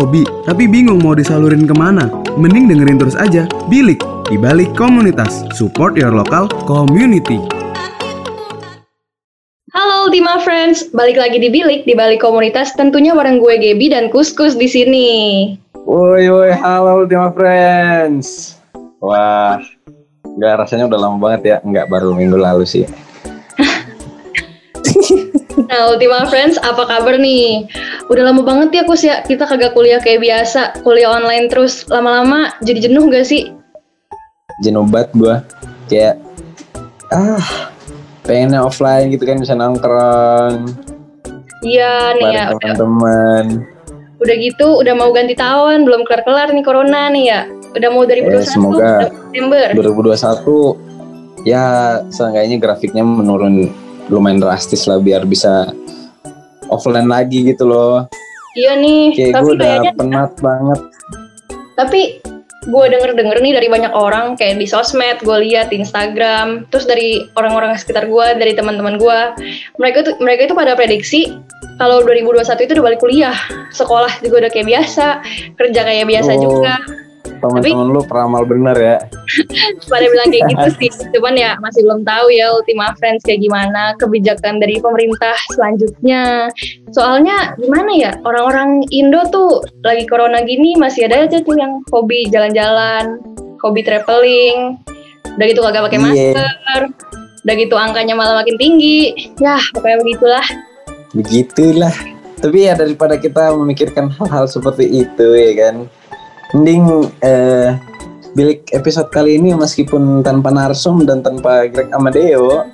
Hobi, tapi bingung mau disalurin ke mana? Mending dengerin terus aja, Bilik, di balik komunitas. Support your local community. Halo Ultima Friends, balik lagi di Bilik, di balik komunitas tentunya bareng gue Gebi dan Kuskus di sini. Woi woi halo Ultima Friends. Wah, nggak rasanya udah lama banget ya, nggak baru minggu lalu sih. Nah Ultima Friends, apa kabar nih? Udah lama banget ya Kus ya, kita kagak kuliah kayak biasa, kuliah online terus. Lama-lama jadi jenuh gak sih? Jenubat gua, kayak ah pengennya offline gitu kan bisa nongkrong Iya nih ya, teman-teman. udah gitu udah mau ganti tahun, belum kelar-kelar nih Corona nih ya. Udah mau 2021, Eh, semoga September. 2021 ya seenggaknya grafiknya menurun lumayan drastis lah biar bisa offline lagi gitu loh. Iya nih, Kayak tapi gue udah kayaknya penat banget. Tapi gue denger-denger nih dari banyak orang kayak di sosmed, gue lihat di Instagram, terus dari orang-orang sekitar gue, dari teman-teman gue, mereka tuh mereka itu pada prediksi kalau 2021 itu udah balik kuliah, sekolah juga udah kayak biasa, kerja kayak biasa Oh. juga. Teman-teman lu peramal bener ya. Pada bilang kayak gitu sih, cuman ya masih belum tahu ya Ultima Friends kayak gimana kebijakan dari pemerintah selanjutnya. Soalnya gimana ya orang-orang Indo tuh lagi corona gini masih ada aja tuh yang hobi jalan-jalan, hobi traveling, udah gitu kagak pakai Iya. masker, udah gitu angkanya malah makin tinggi. Ya pokoknya begitulah. Begitulah. Tapi ya daripada kita memikirkan hal-hal seperti itu ya kan. Mending eh, bilik episode kali ini meskipun tanpa narsum dan tanpa Greg Amadeo,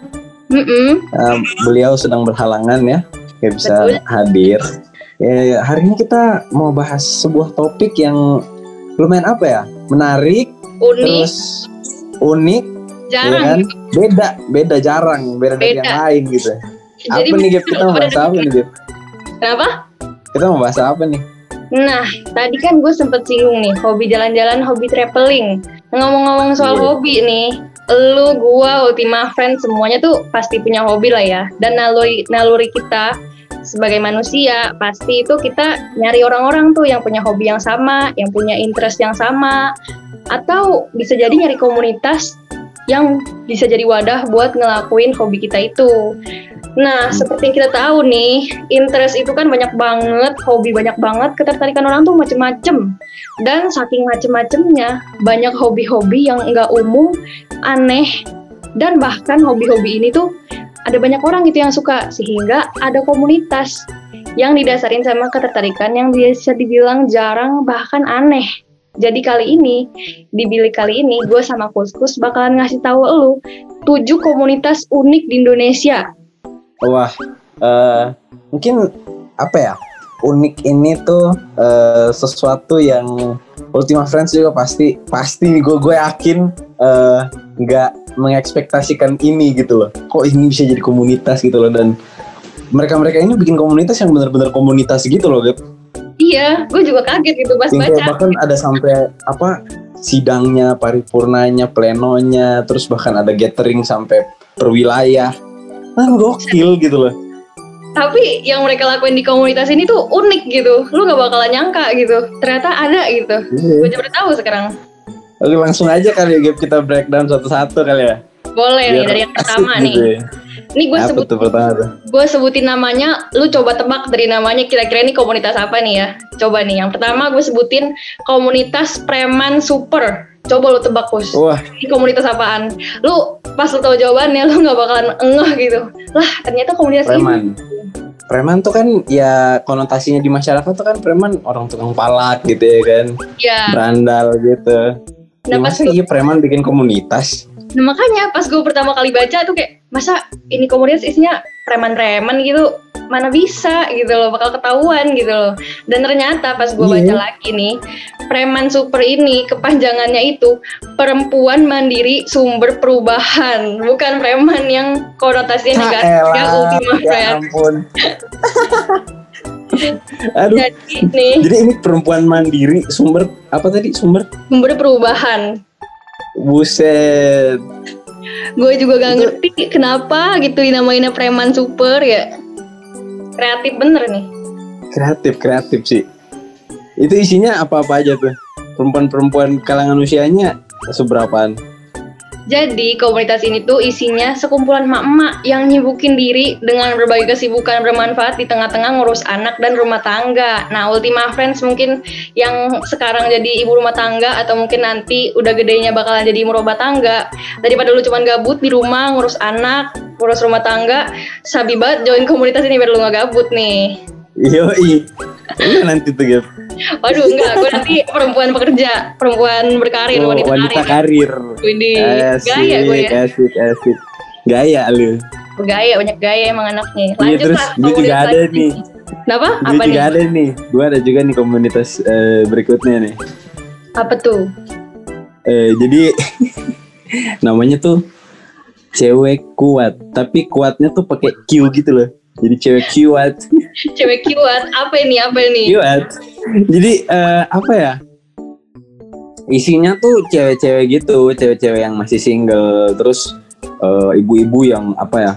Mm-mm. eh, beliau sedang berhalangan ya, nggak bisa Betul. hadir. Ya, hari ini kita mau bahas sebuah topik yang lumayan apa ya, menarik, Unik, terus unik, ya jarang. kan? Beda, beda jarang, beda, dari Beda. yang lain gitu. Jadi apa nih Gap? Kita mau bahas apa nih Gap? Kenapa? Kita mau bahas apa nih? Nah, tadi kan gue sempet singgung nih, hobi jalan-jalan, hobi traveling. Ngomong-ngomong soal Iya. hobi nih, lu, gua, Ultima Friends, semuanya tuh pasti punya hobi lah ya. Dan naluri, naluri kita sebagai manusia, pasti itu kita nyari orang-orang tuh yang punya hobi yang sama, yang punya interest yang sama, atau bisa jadi nyari komunitas yang bisa jadi wadah buat ngelakuin hobi kita itu. Nah, seperti yang kita tahu nih, interest itu kan banyak banget, hobi banyak banget, ketertarikan orang tuh macem-macem. Dan saking macem-macemnya, banyak hobi-hobi yang nggak umum, aneh, dan bahkan hobi-hobi ini tuh ada banyak orang gitu yang suka, sehingga ada komunitas yang didasarin sama ketertarikan yang biasa dibilang jarang bahkan aneh. Jadi kali ini, di bilik kali ini, gue sama Kuskus bakalan ngasih tahu lu tujuh komunitas unik di Indonesia Wah, eh, mungkin apa ya? Unik ini tuh eh, sesuatu yang Ultima Friends juga pasti pasti gue gue yakin eh, nggak mengekspektasikan ini gitu loh. Kok ini bisa jadi komunitas gitu loh dan mereka-mereka ini bikin komunitas yang benar-benar komunitas gitu loh. Iya, gue juga kaget gitu pas baca. bahkan ada sampai apa sidangnya, paripurnanya, plenonya, terus bahkan ada gathering sampai per wilayah. Nah, gokil gitu loh. Tapi yang mereka lakuin di komunitas ini tuh unik gitu. Lu gak bakalan nyangka gitu. Ternyata ada gitu. Gue juga baru tahu sekarang. Oke langsung aja kali ya Gap, kita breakdown satu-satu kali ya. Boleh nih Biar dari yang pertama gitu nih. ya. Ini gue sebut gue sebutin namanya, lu coba tebak dari namanya kira-kira ini komunitas apa nih ya. Coba nih, yang pertama gue sebutin komunitas preman super. Coba lu tebak, Kus. Wah, Ini komunitas apaan? Lu pas lu tahu jawabannya, lu gak bakalan ngeh gitu. Lah, ternyata komunitas preman. ini. Preman tuh kan ya konotasinya di masyarakat tuh kan preman orang tukang palak gitu ya kan. Ya, Berandal gitu. Ya, Nah, pas masa iya preman bikin komunitas? Nah makanya pas gue pertama kali baca tuh kayak masa ini komunitas isinya preman-preman gitu mana bisa gitu loh bakal ketahuan gitu loh dan ternyata pas gue Iya. baca lagi nih preman super ini kepanjangannya itu perempuan mandiri sumber perubahan bukan preman yang konotasinya Ah, negatif ya ultima ya ampun. Aduh, jadi nih jadi ini perempuan mandiri sumber apa tadi sumber? sumber perubahan Buset. Gue juga gak ngerti kenapa gitu dinamainnya preman super ya kreatif bener nih Kreatif, kreatif sih. Itu isinya apa-apa aja tuh? Perempuan-perempuan kalangan usianya seberapaan? Jadi komunitas ini tuh isinya sekumpulan emak-emak yang nyibukin diri dengan berbagai kesibukan bermanfaat di tengah-tengah ngurus anak dan rumah tangga. Nah, Ultima Friends mungkin yang sekarang jadi ibu rumah tangga atau mungkin nanti udah gedenya bakalan jadi ibu rumah tangga. Daripada lu cuman gabut di rumah ngurus anak, ngurus rumah tangga, sabi banget join komunitas ini biar lu gak gabut nih. Yoi. Iya nanti tuh Gap. Waduh, enggak, gue nanti perempuan pekerja, perempuan berkarir, Oh, wanita, wanita karir. karir. Widih, gaya gue ya. Asik, asik. Gaya lu. Bergaya, banyak gaya emang anaknya. Iya Lanjut terus lah. gue juga ada lagi. nih. Kenapa? Gue Apa nih? juga ada nih. Gue ada juga nih komunitas eh, berikutnya nih. Apa tuh? Eh, jadi namanya tuh cewek kuat, tapi kuatnya tuh pakai Q gitu loh. Jadi cewek kuat, Cewek kiwat. Apa ini? Apa ini? kuat. Jadi eh, apa ya? Isinya tuh cewek-cewek gitu, cewek-cewek yang masih single, terus eh, ibu-ibu yang apa ya?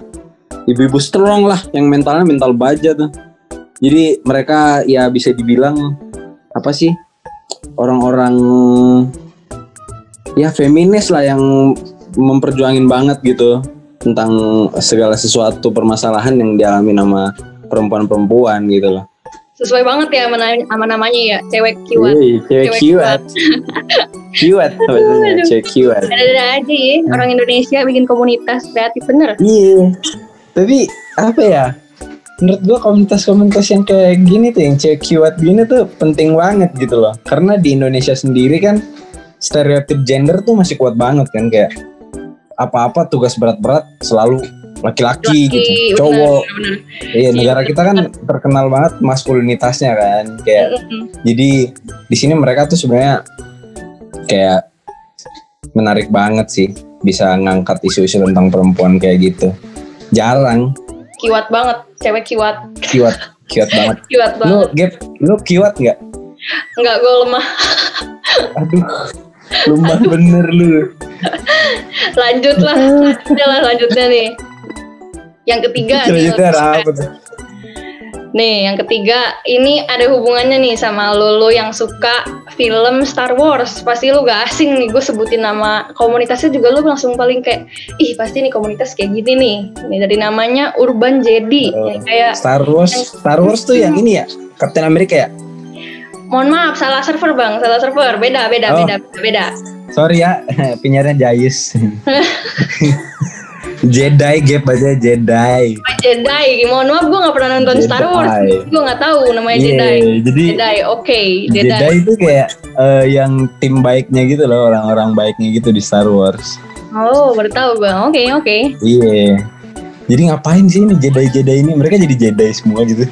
Ibu-ibu strong lah, yang mentalnya mental baja tuh. Jadi mereka ya bisa dibilang apa sih? Orang-orang ya feminis lah yang memperjuangin banget gitu tentang segala sesuatu permasalahan yang dialami sama perempuan-perempuan gitu loh. Sesuai banget ya sama, na- sama namanya ya. Cewek kiwat. Cewek Cewek kiwat. Kiwat cewek kiwat. Ada-ada aja ya. Orang Indonesia bikin komunitas kreatif bener. Iya. Tapi apa ya? Menurut gua komunitas-komunitas yang kayak gini tuh yang cewek kiwat gini tuh penting banget gitu loh. Karena di Indonesia sendiri kan stereotip gender tuh masih kuat banget kan kayak apa-apa tugas berat-berat selalu laki-laki gitu, bener, cowok. bener, Iya, negara kita kan terkenal banget maskulinitasnya kan. Kayak bener. jadi di sini mereka tuh sebenarnya kayak menarik banget sih bisa ngangkat isu-isu tentang perempuan kayak gitu. Jarang Kiwat banget. Cewek kiwat. kiwat kiwat banget. Kiwat Lu banget. gap, lu kiwat nggak? Enggak, gue lemah. Aduh, lemah bener lu. Lanjut lah. Lanjutnya lah, lanjutnya nih. Yang ketiga apa tuh? Nih, yang ketiga ini ada hubungannya nih sama lo yang suka film Star Wars. Pasti lo gak asing nih, gue sebutin nama komunitasnya juga lo langsung paling kayak, ih pasti nih komunitas kayak gini nih. Nih dari namanya Urban Jedi. Oh. Yang kayak, Star Wars, Star Wars tuh yang ini ya, Captain America ya? mohon maaf salah server bang, salah server. Beda, beda, Oh. beda, beda. Sorry ya, penyiarnya Jayus. Jedi, gap aja Jedi. Pak Jedi, mohon maaf gue gak pernah nonton Jedi. Star Wars. Gue gak tahu namanya Iya, Jedi. jadi Jedi, oke, Jedi. Jedi. itu kayak eh, yang tim baiknya gitu loh, orang-orang baiknya gitu di Star Wars. Oh, baru tahu gue. Oke, oke. Iya. Jadi ngapain sih ini Jedi-Jedi ini? Mereka jadi Jedi semua gitu.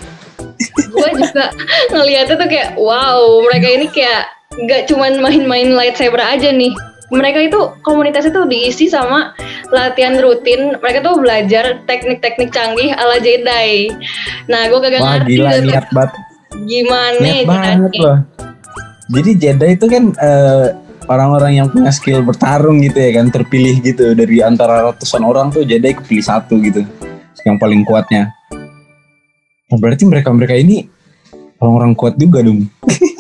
gue juga ngeliatnya tuh kayak wow mereka ini kayak nggak cuman main-main lightsaber aja nih mereka itu komunitasnya tuh diisi sama latihan rutin mereka tuh belajar teknik-teknik canggih ala Jedi nah gue kagak Wah ngerti gila tuh niat banget, gimana niat banget loh. Jadi Jedi itu kan eh, orang-orang yang punya skill bertarung gitu ya kan, terpilih gitu dari antara ratusan orang tuh Jedi kepilih satu gitu, yang paling kuatnya. Nah, berarti mereka-mereka ini orang-orang kuat juga dong.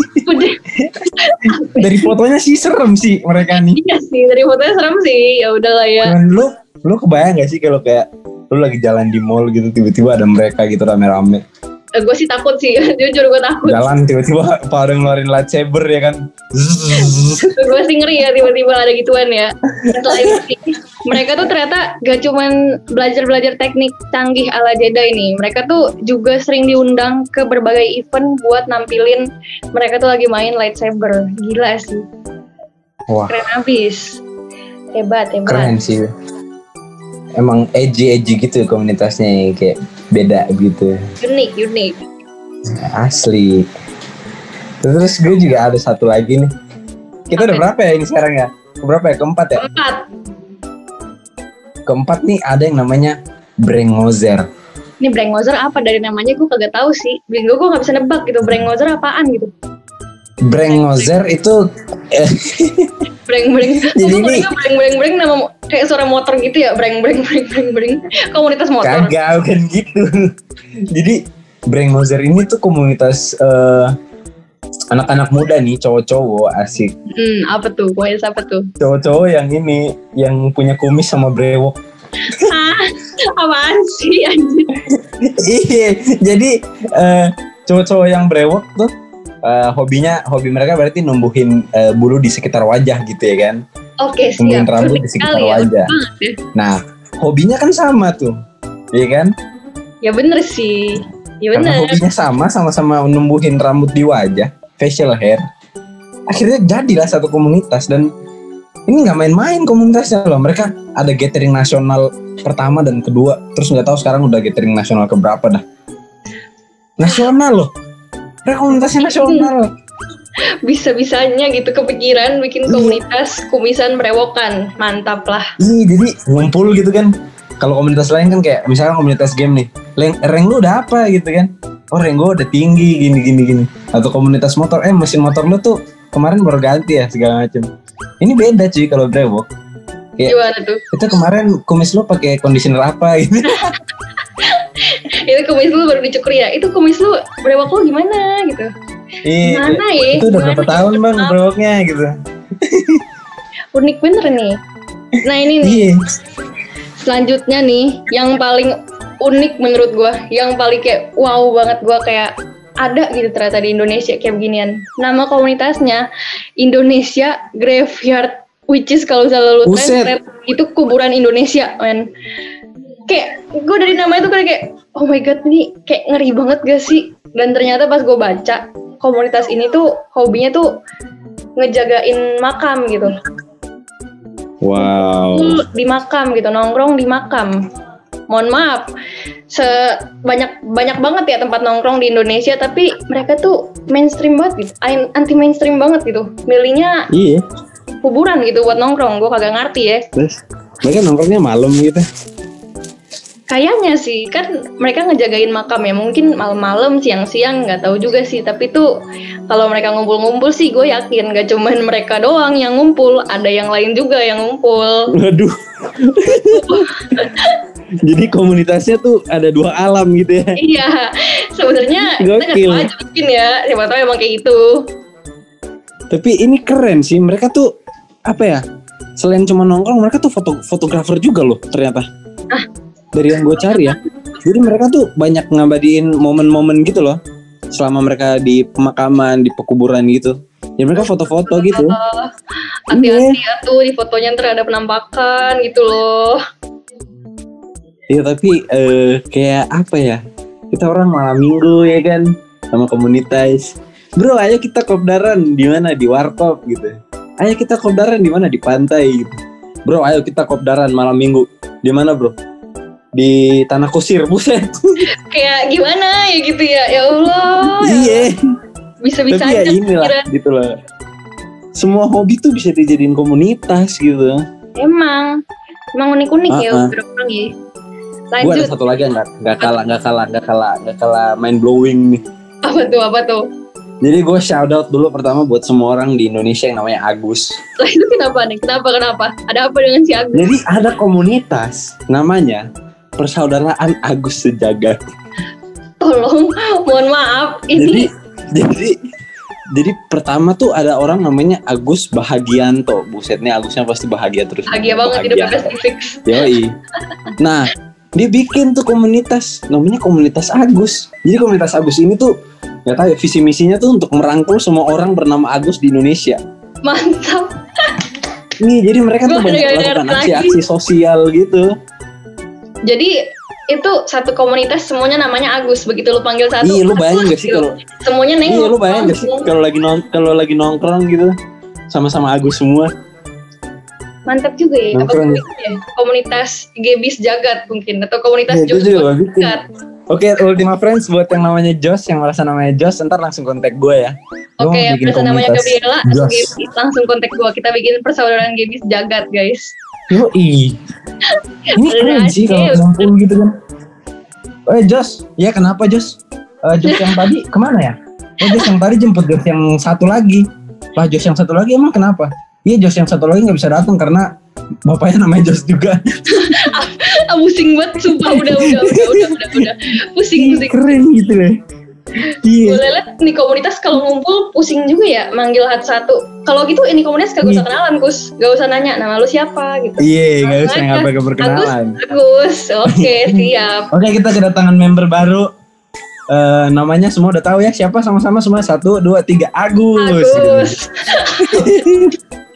Udah, Dari fotonya sih serem sih mereka nih. iya sih dari fotonya serem sih. Ya udahlah ya. Cuman lu lu kebayang gak sih kalau kayak lu lagi jalan di mall gitu tiba-tiba ada mereka gitu rame-rame? Gue sih takut sih. Jujur gue takut. Jalan tiba-tiba pada ngeluarin lightsaber ya kan? Gue sih ngeri ya tiba-tiba ada gituan ya. Selain itu, mereka tuh ternyata gak cuman belajar-belajar teknik canggih ala Jedi nih. Mereka tuh juga sering diundang ke berbagai event buat nampilin mereka tuh lagi main lightsaber. Gila sih. Wah. Keren abis. Hebat hebat. Keren sih. Emang edgy edgy gitu komunitasnya kayak beda gitu. Unik unik. Asli. Terus gue juga ada satu lagi nih. Kita udah Apa? berapa ya ini sekarang ya? Berapa ya? Keempat ya? Keempat keempat nih ada yang namanya Brengozer ini Brengmozer apa? Dari namanya gue kagak tahu sih. Bingo gue gak bisa nebak gitu. Brengmozer apaan gitu? Brengozer itu eh, breng breng Jadi ini- breng breng breng nama kayak suara motor gitu ya. Breng breng breng breng breng komunitas motor. Kagak kan gitu. Jadi Brengozer ini tuh komunitas eh, anak-anak muda nih cowok-cowok asik Hmm, apa tuh? Kuis apa tuh? cowok-cowok yang ini yang punya kumis sama brewok ah, apaan sih anjir? iya jadi eh, cowok-cowok yang brewok tuh eh, hobinya hobi mereka berarti numbuhin eh, bulu di sekitar wajah gitu ya kan Oke, numbuhin siap. rambut Unik di sekitar ya. wajah ya. nah hobinya kan sama tuh iya kan Ya bener sih. Ya karena bener. hobinya sama sama-sama numbuhin rambut di wajah facial hair akhirnya jadilah satu komunitas dan ini nggak main-main komunitasnya loh mereka ada gathering nasional pertama dan kedua terus nggak tahu sekarang udah gathering nasional keberapa dah nasional loh mereka komunitasnya nasional Bisa-bisanya gitu kepikiran bikin Iya. komunitas kumisan berewokan. Mantap lah. Ih, jadi ngumpul gitu kan. Kalau komunitas lain kan kayak misalnya komunitas game nih. Rank, rank lu udah apa gitu kan. Oh rank gue udah tinggi gini gini gini. Atau komunitas motor, eh mesin motor lu tuh kemarin baru ganti ya segala macem. Ini beda cuy kalau brewok. Iya. Gimana tuh? Itu kemarin kumis lu pakai conditioner apa gitu. Itu kumis lu baru dicukur ya. Itu kumis lu berewok lu gimana gitu. Iya. Gimana ya? Itu udah berapa tahun bang Maaf. brewoknya gitu. Unik bener nih. Nah ini nih. Iya. selanjutnya nih yang paling unik menurut gua. Yang paling kayak wow banget gua kayak ada gitu ternyata di Indonesia kayak beginian. Nama komunitasnya Indonesia Graveyard which is kalau misalnya lu itu kuburan Indonesia men. Kayak gue dari nama itu kayak kayak, oh my god nih kayak ngeri banget gak sih? Dan ternyata pas gue baca komunitas ini tuh hobinya tuh ngejagain makam gitu. Wow. Di makam gitu nongkrong di makam mohon maaf. Sebanyak banyak banget ya tempat nongkrong di Indonesia tapi mereka tuh mainstream banget gitu. Anti mainstream banget gitu. Milihnya Iya. kuburan gitu buat nongkrong. Gue kagak ngerti ya. Terus mereka nongkrongnya malam gitu. kayaknya sih kan mereka ngejagain makam ya. Mungkin malam-malam siang-siang nggak tahu juga sih. Tapi tuh kalau mereka ngumpul-ngumpul sih gue yakin. Gak cuman mereka doang yang ngumpul ada yang lain juga yang ngumpul. Waduh. Jadi komunitasnya tuh ada dua alam gitu ya. Iya, sebenarnya kita nggak tahu aja mungkin ya, siapa tahu emang kayak gitu. Tapi ini keren sih, mereka tuh apa ya? Selain cuma nongkrong, mereka tuh foto fotografer juga loh ternyata. Ah. Dari yang gue cari ya. Jadi mereka tuh banyak ngabadiin momen-momen gitu loh. Selama mereka di pemakaman, di pekuburan gitu. Ya mereka foto-foto gitu. Eh, Hati-hati ya tuh di fotonya ntar ada penampakan gitu loh. Iya tapi eh, kayak apa ya? Kita orang malam minggu ya kan sama komunitas. Bro, ayo kita kopdaran di mana? Di warkop gitu. Ayo kita kopdaran di mana? Di pantai gitu. Bro, ayo kita kopdaran malam minggu. Di mana, Bro? Di Tanah Kusir, buset. Kayak gimana ya gitu ya, ya Allah. ya iya. Bisa-bisa Tapi ya aja inilah kira. gitu loh. Semua hobi tuh bisa dijadiin komunitas gitu. Emang, emang unik-unik ya Ah, ah. orang ya. Gue ada satu lagi yang nggak nggak kalah nggak kalah nggak kalah nggak kalah mind blowing nih. apa tuh, apa tuh? Jadi gue shout out dulu pertama buat semua orang di Indonesia yang namanya Agus. Lah itu kenapa nih? Kenapa, kenapa? Ada apa dengan si Agus? Jadi ada komunitas namanya Persaudaraan Agus Sejagat. Tolong, mohon maaf, Jadi ini jadi jadi pertama tuh ada orang namanya Agus Bahagianto. Busetnya Agusnya pasti bahagia terus. bahagia banget hidup spesifik. Yoi. Nah, dia bikin tuh komunitas namanya komunitas Agus. Jadi komunitas Agus ini tuh nggak tahu ya visi misinya tuh untuk merangkul semua orang bernama Agus di Indonesia. Mantap. Nih, jadi mereka tuh banyak melakukan aksi-aksi sosial gitu. Jadi itu satu komunitas semuanya namanya Agus. Begitu lu panggil satu, Iya, lu bayangin gak sih gitu. kalau semuanya nengok. Iya, lu bayangin gak sih kalau lagi nong kalau lagi nongkrong gitu sama-sama Agus semua. Mantap juga ya. Apa Nongkrong. komunitas ya? Komunitas Gebis Jagat mungkin atau komunitas Ya, Jos bikin. Jagat. Oke, Ultima Friends buat yang namanya Jos, yang merasa namanya Jos, ntar langsung kontak gue ya. Oke, mau yang biasa namanya Gabriela. Gebis langsung kontak gua. Kita bikin persaudaraan Gebis Jagat, guys. Yoi. Ini keren sih kalau ngumpul gitu kan. Eh Jos, ya kenapa Jos? Eh, Jos yang tadi ke mana ya? Oh Jos yang tadi jemput Jos yang satu lagi. Lah Jos yang satu lagi emang kenapa? Iya Jos yang satu lagi nggak bisa datang karena bapaknya namanya Jos juga. Ah, pusing banget, sumpah. Udah, udah, udah, udah, udah, udah. Pusing, pusing. keren gitu deh. gue Iya. liat nih komunitas kalau ngumpul pusing juga ya manggil satu kalau gitu ini komunitas gak usah Iya. kenalan Gus gak usah nanya nama lu siapa gitu Iya, nggak usah nggak pakai perkenalan. Agus oke siap Oke, kita kedatangan member baru. Eh, namanya semua udah tahu ya siapa sama-sama semua satu dua tiga Agus. Agus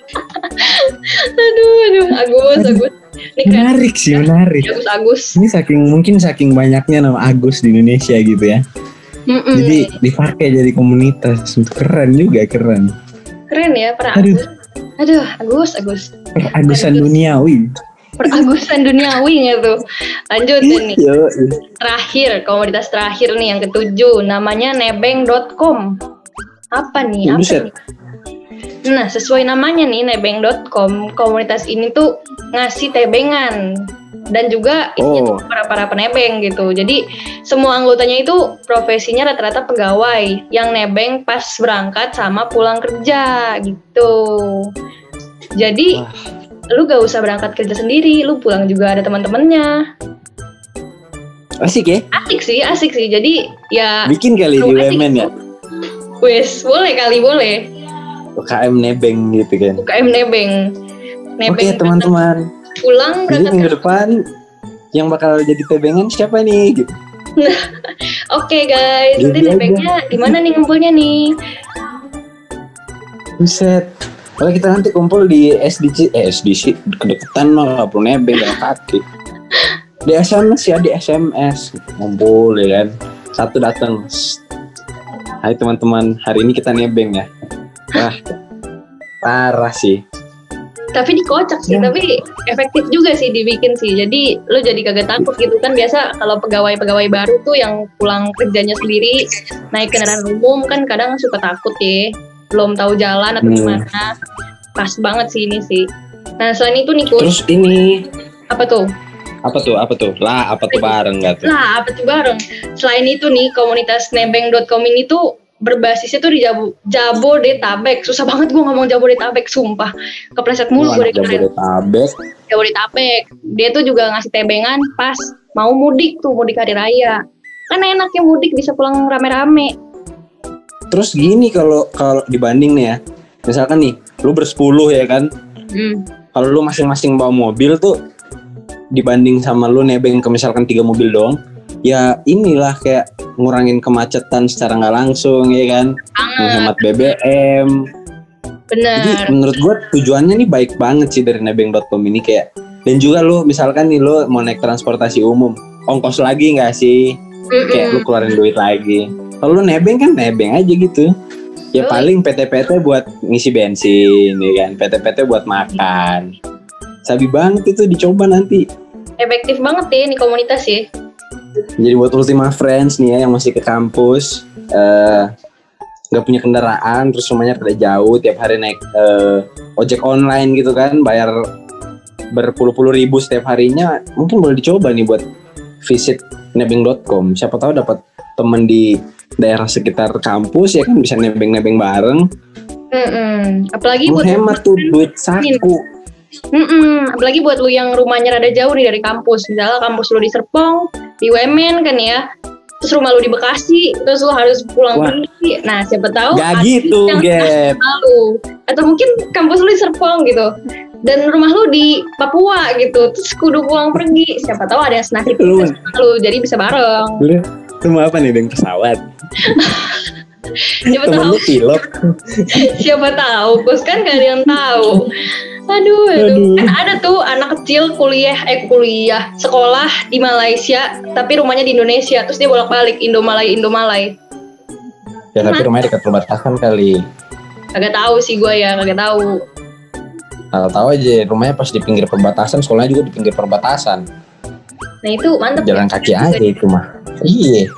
aduh aduh Agus Agus ini Menarik sih, menarik. Agus Agus Ini saking mungkin saking banyaknya nama Agus di Indonesia gitu ya. Mm-mm. Jadi dipakai jadi komunitas. Keren juga, keren. keren ya para Aduh. Agus aduh Agus Agus Peragusan Agus. duniawi. peragusan duniawi nggak tuh lanjut nih Yo, terakhir komoditas terakhir nih yang ketujuh namanya nebeng.com apa nih Ya, apa nih nah sesuai namanya nih nebeng.com komunitas ini tuh ngasih tebengan dan juga isinya Oh. tuh para para penebeng gitu jadi semua anggotanya itu profesinya rata-rata pegawai yang nebeng pas berangkat sama pulang kerja gitu jadi Wah. lu gak usah berangkat kerja sendiri lu pulang juga ada teman-temannya asik ya? asik sih asik sih jadi ya Bikin kali di ya. wes boleh kali boleh UKM nebeng gitu kan. UKM nebeng nebeng Oke teman-teman, pulang jadi minggu depan yang bakal jadi tebengan siapa nih? Gitu. oke guys nanti nebengnya di mana nih ngumpulnya nih Buset. Kalau kita nanti kumpul di SDC, eh SDC kedeketan mah nggak perlu nebeng jalan kaki. Di SMS ya di SMS ngumpul ya kan. Satu datang. "Shh. Hai teman-teman, hari ini kita nebeng ya. Wah, parah sih. tapi dikocak sih Ya. tapi efektif juga sih dibikin sih jadi lu jadi kagak takut gitu kan biasa kalau pegawai-pegawai baru tuh yang pulang kerjanya sendiri naik kendaraan umum kan kadang suka takut ya belum tahu jalan atau Hmm. gimana pas banget sih ini sih nah selain itu nih Terus ini apa tuh apa tuh? Apa tuh? Lah, apa tuh bareng gak tuh? Lah, apa tuh bareng? Selain itu nih, komunitas nebeng.com ini tuh berbasisnya tuh di Jabo, Jabodetabek. Susah banget gue ngomong Jabodetabek, sumpah. Kepleset mulu gue. Jabodetabek. Jabodetabek. Dia tuh juga ngasih tebengan pas mau mudik tuh, mudik hari raya. Kan enak ya mudik bisa pulang rame-rame. Terus gini kalau kalau dibanding nih ya, misalkan nih, lu bersepuluh ya kan, Hmm. kalau lu masing-masing bawa mobil tuh dibanding sama lu nebeng ke misalkan tiga mobil doang, ya inilah kayak ngurangin kemacetan secara nggak langsung ya kan, Banget, menghemat BBM. Jadi bener. menurut gua tujuannya nih baik banget sih dari nebeng.com ini kayak dan juga lu misalkan nih lu mau naik transportasi umum, ongkos lagi nggak sih? kayak lu Mm-mm. keluarin duit lagi. Kalau lu nebeng kan nebeng aja gitu. Ya paling PT-PT buat ngisi bensin, ya kan. PT-PT buat makan. Sabi banget itu dicoba nanti. Efektif banget ya ini komunitas ya. Jadi buat Ultima Friends nih ya yang masih ke kampus, eh nggak punya kendaraan, terus rumahnya rada jauh, tiap hari naik eh, ojek online gitu kan, bayar berpuluh-puluh ribu setiap harinya, mungkin boleh dicoba nih buat visit nebeng.com. Siapa tahu dapat temen di daerah sekitar kampus ya kan bisa nebeng-nebeng bareng. Mm-mm. Apalagi buat Menghemat tuh duit saku. Mm-mm, apalagi buat lu yang rumahnya rada jauh nih dari kampus. Misalnya kampus lu di Serpong, di UMN kan ya. Terus rumah lu di Bekasi, terus lu harus pulang Wah. pergi. Nah, siapa tahu Gak gitu, Gap. malu. Atau mungkin kampus lu di Serpong gitu. Dan rumah lu di Papua gitu. Terus kudu pulang pergi. Siapa tahu ada yang senasib Lu, lu, jadi bisa bareng. lu, lu mau apa nih, Bang? Pesawat? Siapa Temen tahu, lu pilot? siapa tahu. Bos kan gak ada yang tahu. Aduh, aduh. Aduh. Ada tuh anak kecil kuliah, eh kuliah, sekolah di Malaysia, tapi rumahnya di Indonesia. Terus dia bolak-balik Indomalay, Indomalay. Ya tapi rumahnya dekat perbatasan kali. Kagak tahu sih gue ya, kagak tahu. Nah, tahu aja rumahnya pas di pinggir perbatasan, sekolahnya juga di pinggir perbatasan. Nah itu mantep Jalan ya. kaki aja itu mah. Iya,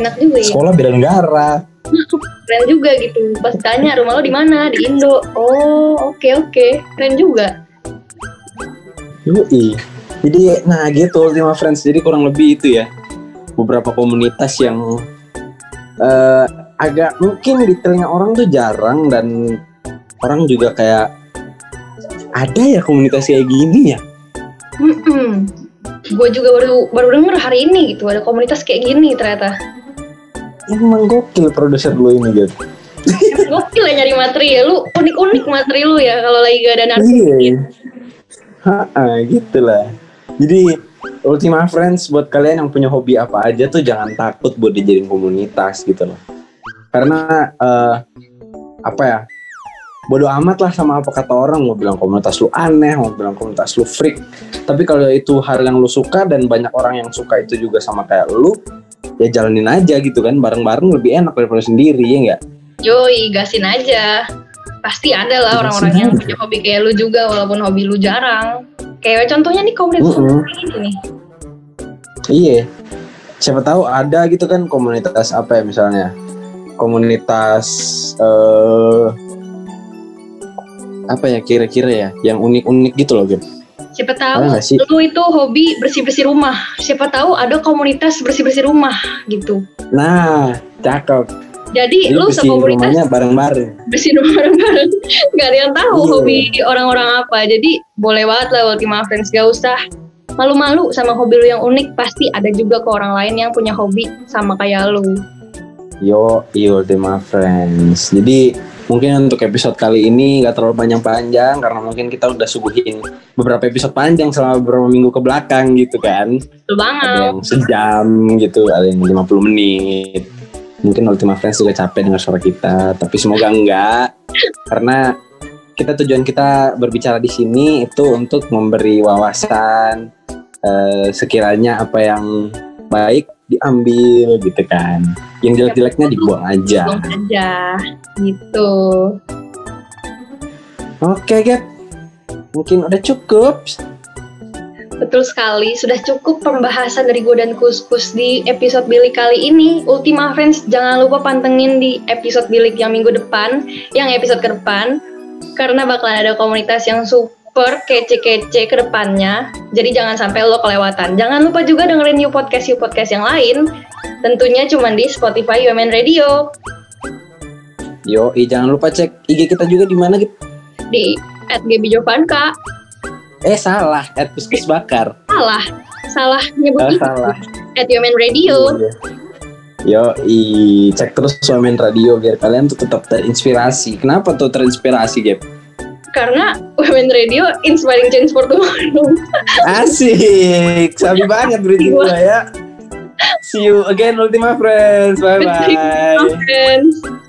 Enak juga ya. sekolah beda negara. Keren juga gitu. Pas tanya rumah lo di mana? Di Indo. Oh, oke oke. Keren juga. Yoi. Jadi nah gitu Ultima Friends. Jadi kurang lebih itu ya. Beberapa komunitas yang eh, agak mungkin di telinga orang tuh jarang dan orang juga kayak ada ya komunitas kayak gini ya. Gue juga baru baru denger hari ini gitu ada komunitas kayak gini ternyata. Emang gokil produser lu ini gitu. Gokil ya nyari materi ya. Lu unik-unik materi lu ya kalau lagi gak ada narsis. Iya. Ha, gitu lah. Jadi Ultima Friends buat kalian yang punya hobi apa aja tuh jangan takut buat dijadiin komunitas gitu loh. Karena eh, apa ya? Bodoh amat lah sama apa kata orang mau bilang komunitas lu aneh, mau bilang komunitas lu freak. Tapi kalau itu hal yang lu suka dan banyak orang yang suka itu juga sama kayak lu, ya jalanin aja gitu kan bareng-bareng lebih enak daripada sendiri ya enggak? Yoi, gasin aja. Pasti ada lah orang-orang yang punya hobi kayak lu juga walaupun hobi lu jarang. Kayak contohnya nih komunitas kayak gini nih. Iya. Siapa tahu ada gitu kan komunitas apa ya misalnya? Komunitas eh apa ya kira-kira ya yang unik-unik gitu loh, Gem. Siapa tahu lu itu hobi bersih-bersih rumah. Siapa tahu ada komunitas bersih-bersih rumah gitu. Nah, cakep. Jadi, Jadi lu sekomunitas rumahnya bareng-bareng. rumah bareng-bareng. Gak ada yang tahu Iya. hobi orang-orang apa. Jadi boleh banget lah Ultima Friends. Gak usah malu-malu sama hobi lu yang unik. Pasti ada juga ke orang lain yang punya hobi sama kayak lu. Yo, yo, Ultima Friends. Jadi mungkin untuk episode kali ini nggak terlalu panjang-panjang karena mungkin kita udah suguhin beberapa episode panjang selama beberapa minggu ke belakang gitu kan. Betul banget. ada yang sejam gitu, ada yang 50 menit. Mungkin Ultima Friends juga capek dengar suara kita, tapi semoga enggak. Karena kita tujuan kita berbicara di sini itu untuk memberi wawasan eh, sekiranya apa yang baik diambil gitu kan. Yang jelek-jeleknya dibuang aja. Aja. Gitu. Oke, Gap. Mungkin udah cukup. Betul sekali, sudah cukup pembahasan dari gue dan Kuskus di episode Bilik kali ini. Ultima Friends, jangan lupa pantengin di episode Bilik yang minggu depan, yang episode ke depan, karena bakalan ada komunitas yang super kece-kece ke depannya. Jadi jangan sampai lo kelewatan. Jangan lupa juga dengerin new podcast new podcast yang lain. Tentunya cuma di Spotify UMN Radio Yo, jangan lupa cek IG kita juga di mana gitu. di @gbjovanka. Eh salah, at Puskes Bakar. Salah, salah nyebut itu. salah. At UMN Radio. Yo, i cek terus Suamen Radio biar kalian tuh tetap terinspirasi. Kenapa tuh terinspirasi, Gap? Karena Women Radio inspiring change for tomorrow. Asik, sabi banget berarti gua ya. See you again, Ultima Friends. Bye bye. Friends.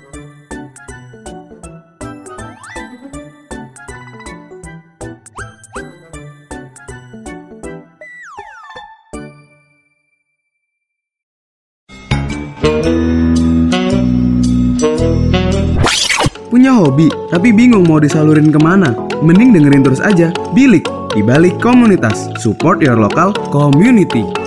Hobi, tapi bingung mau disalurin ke mana? Mending dengerin terus aja Bilik, di balik komunitas. Support your local community.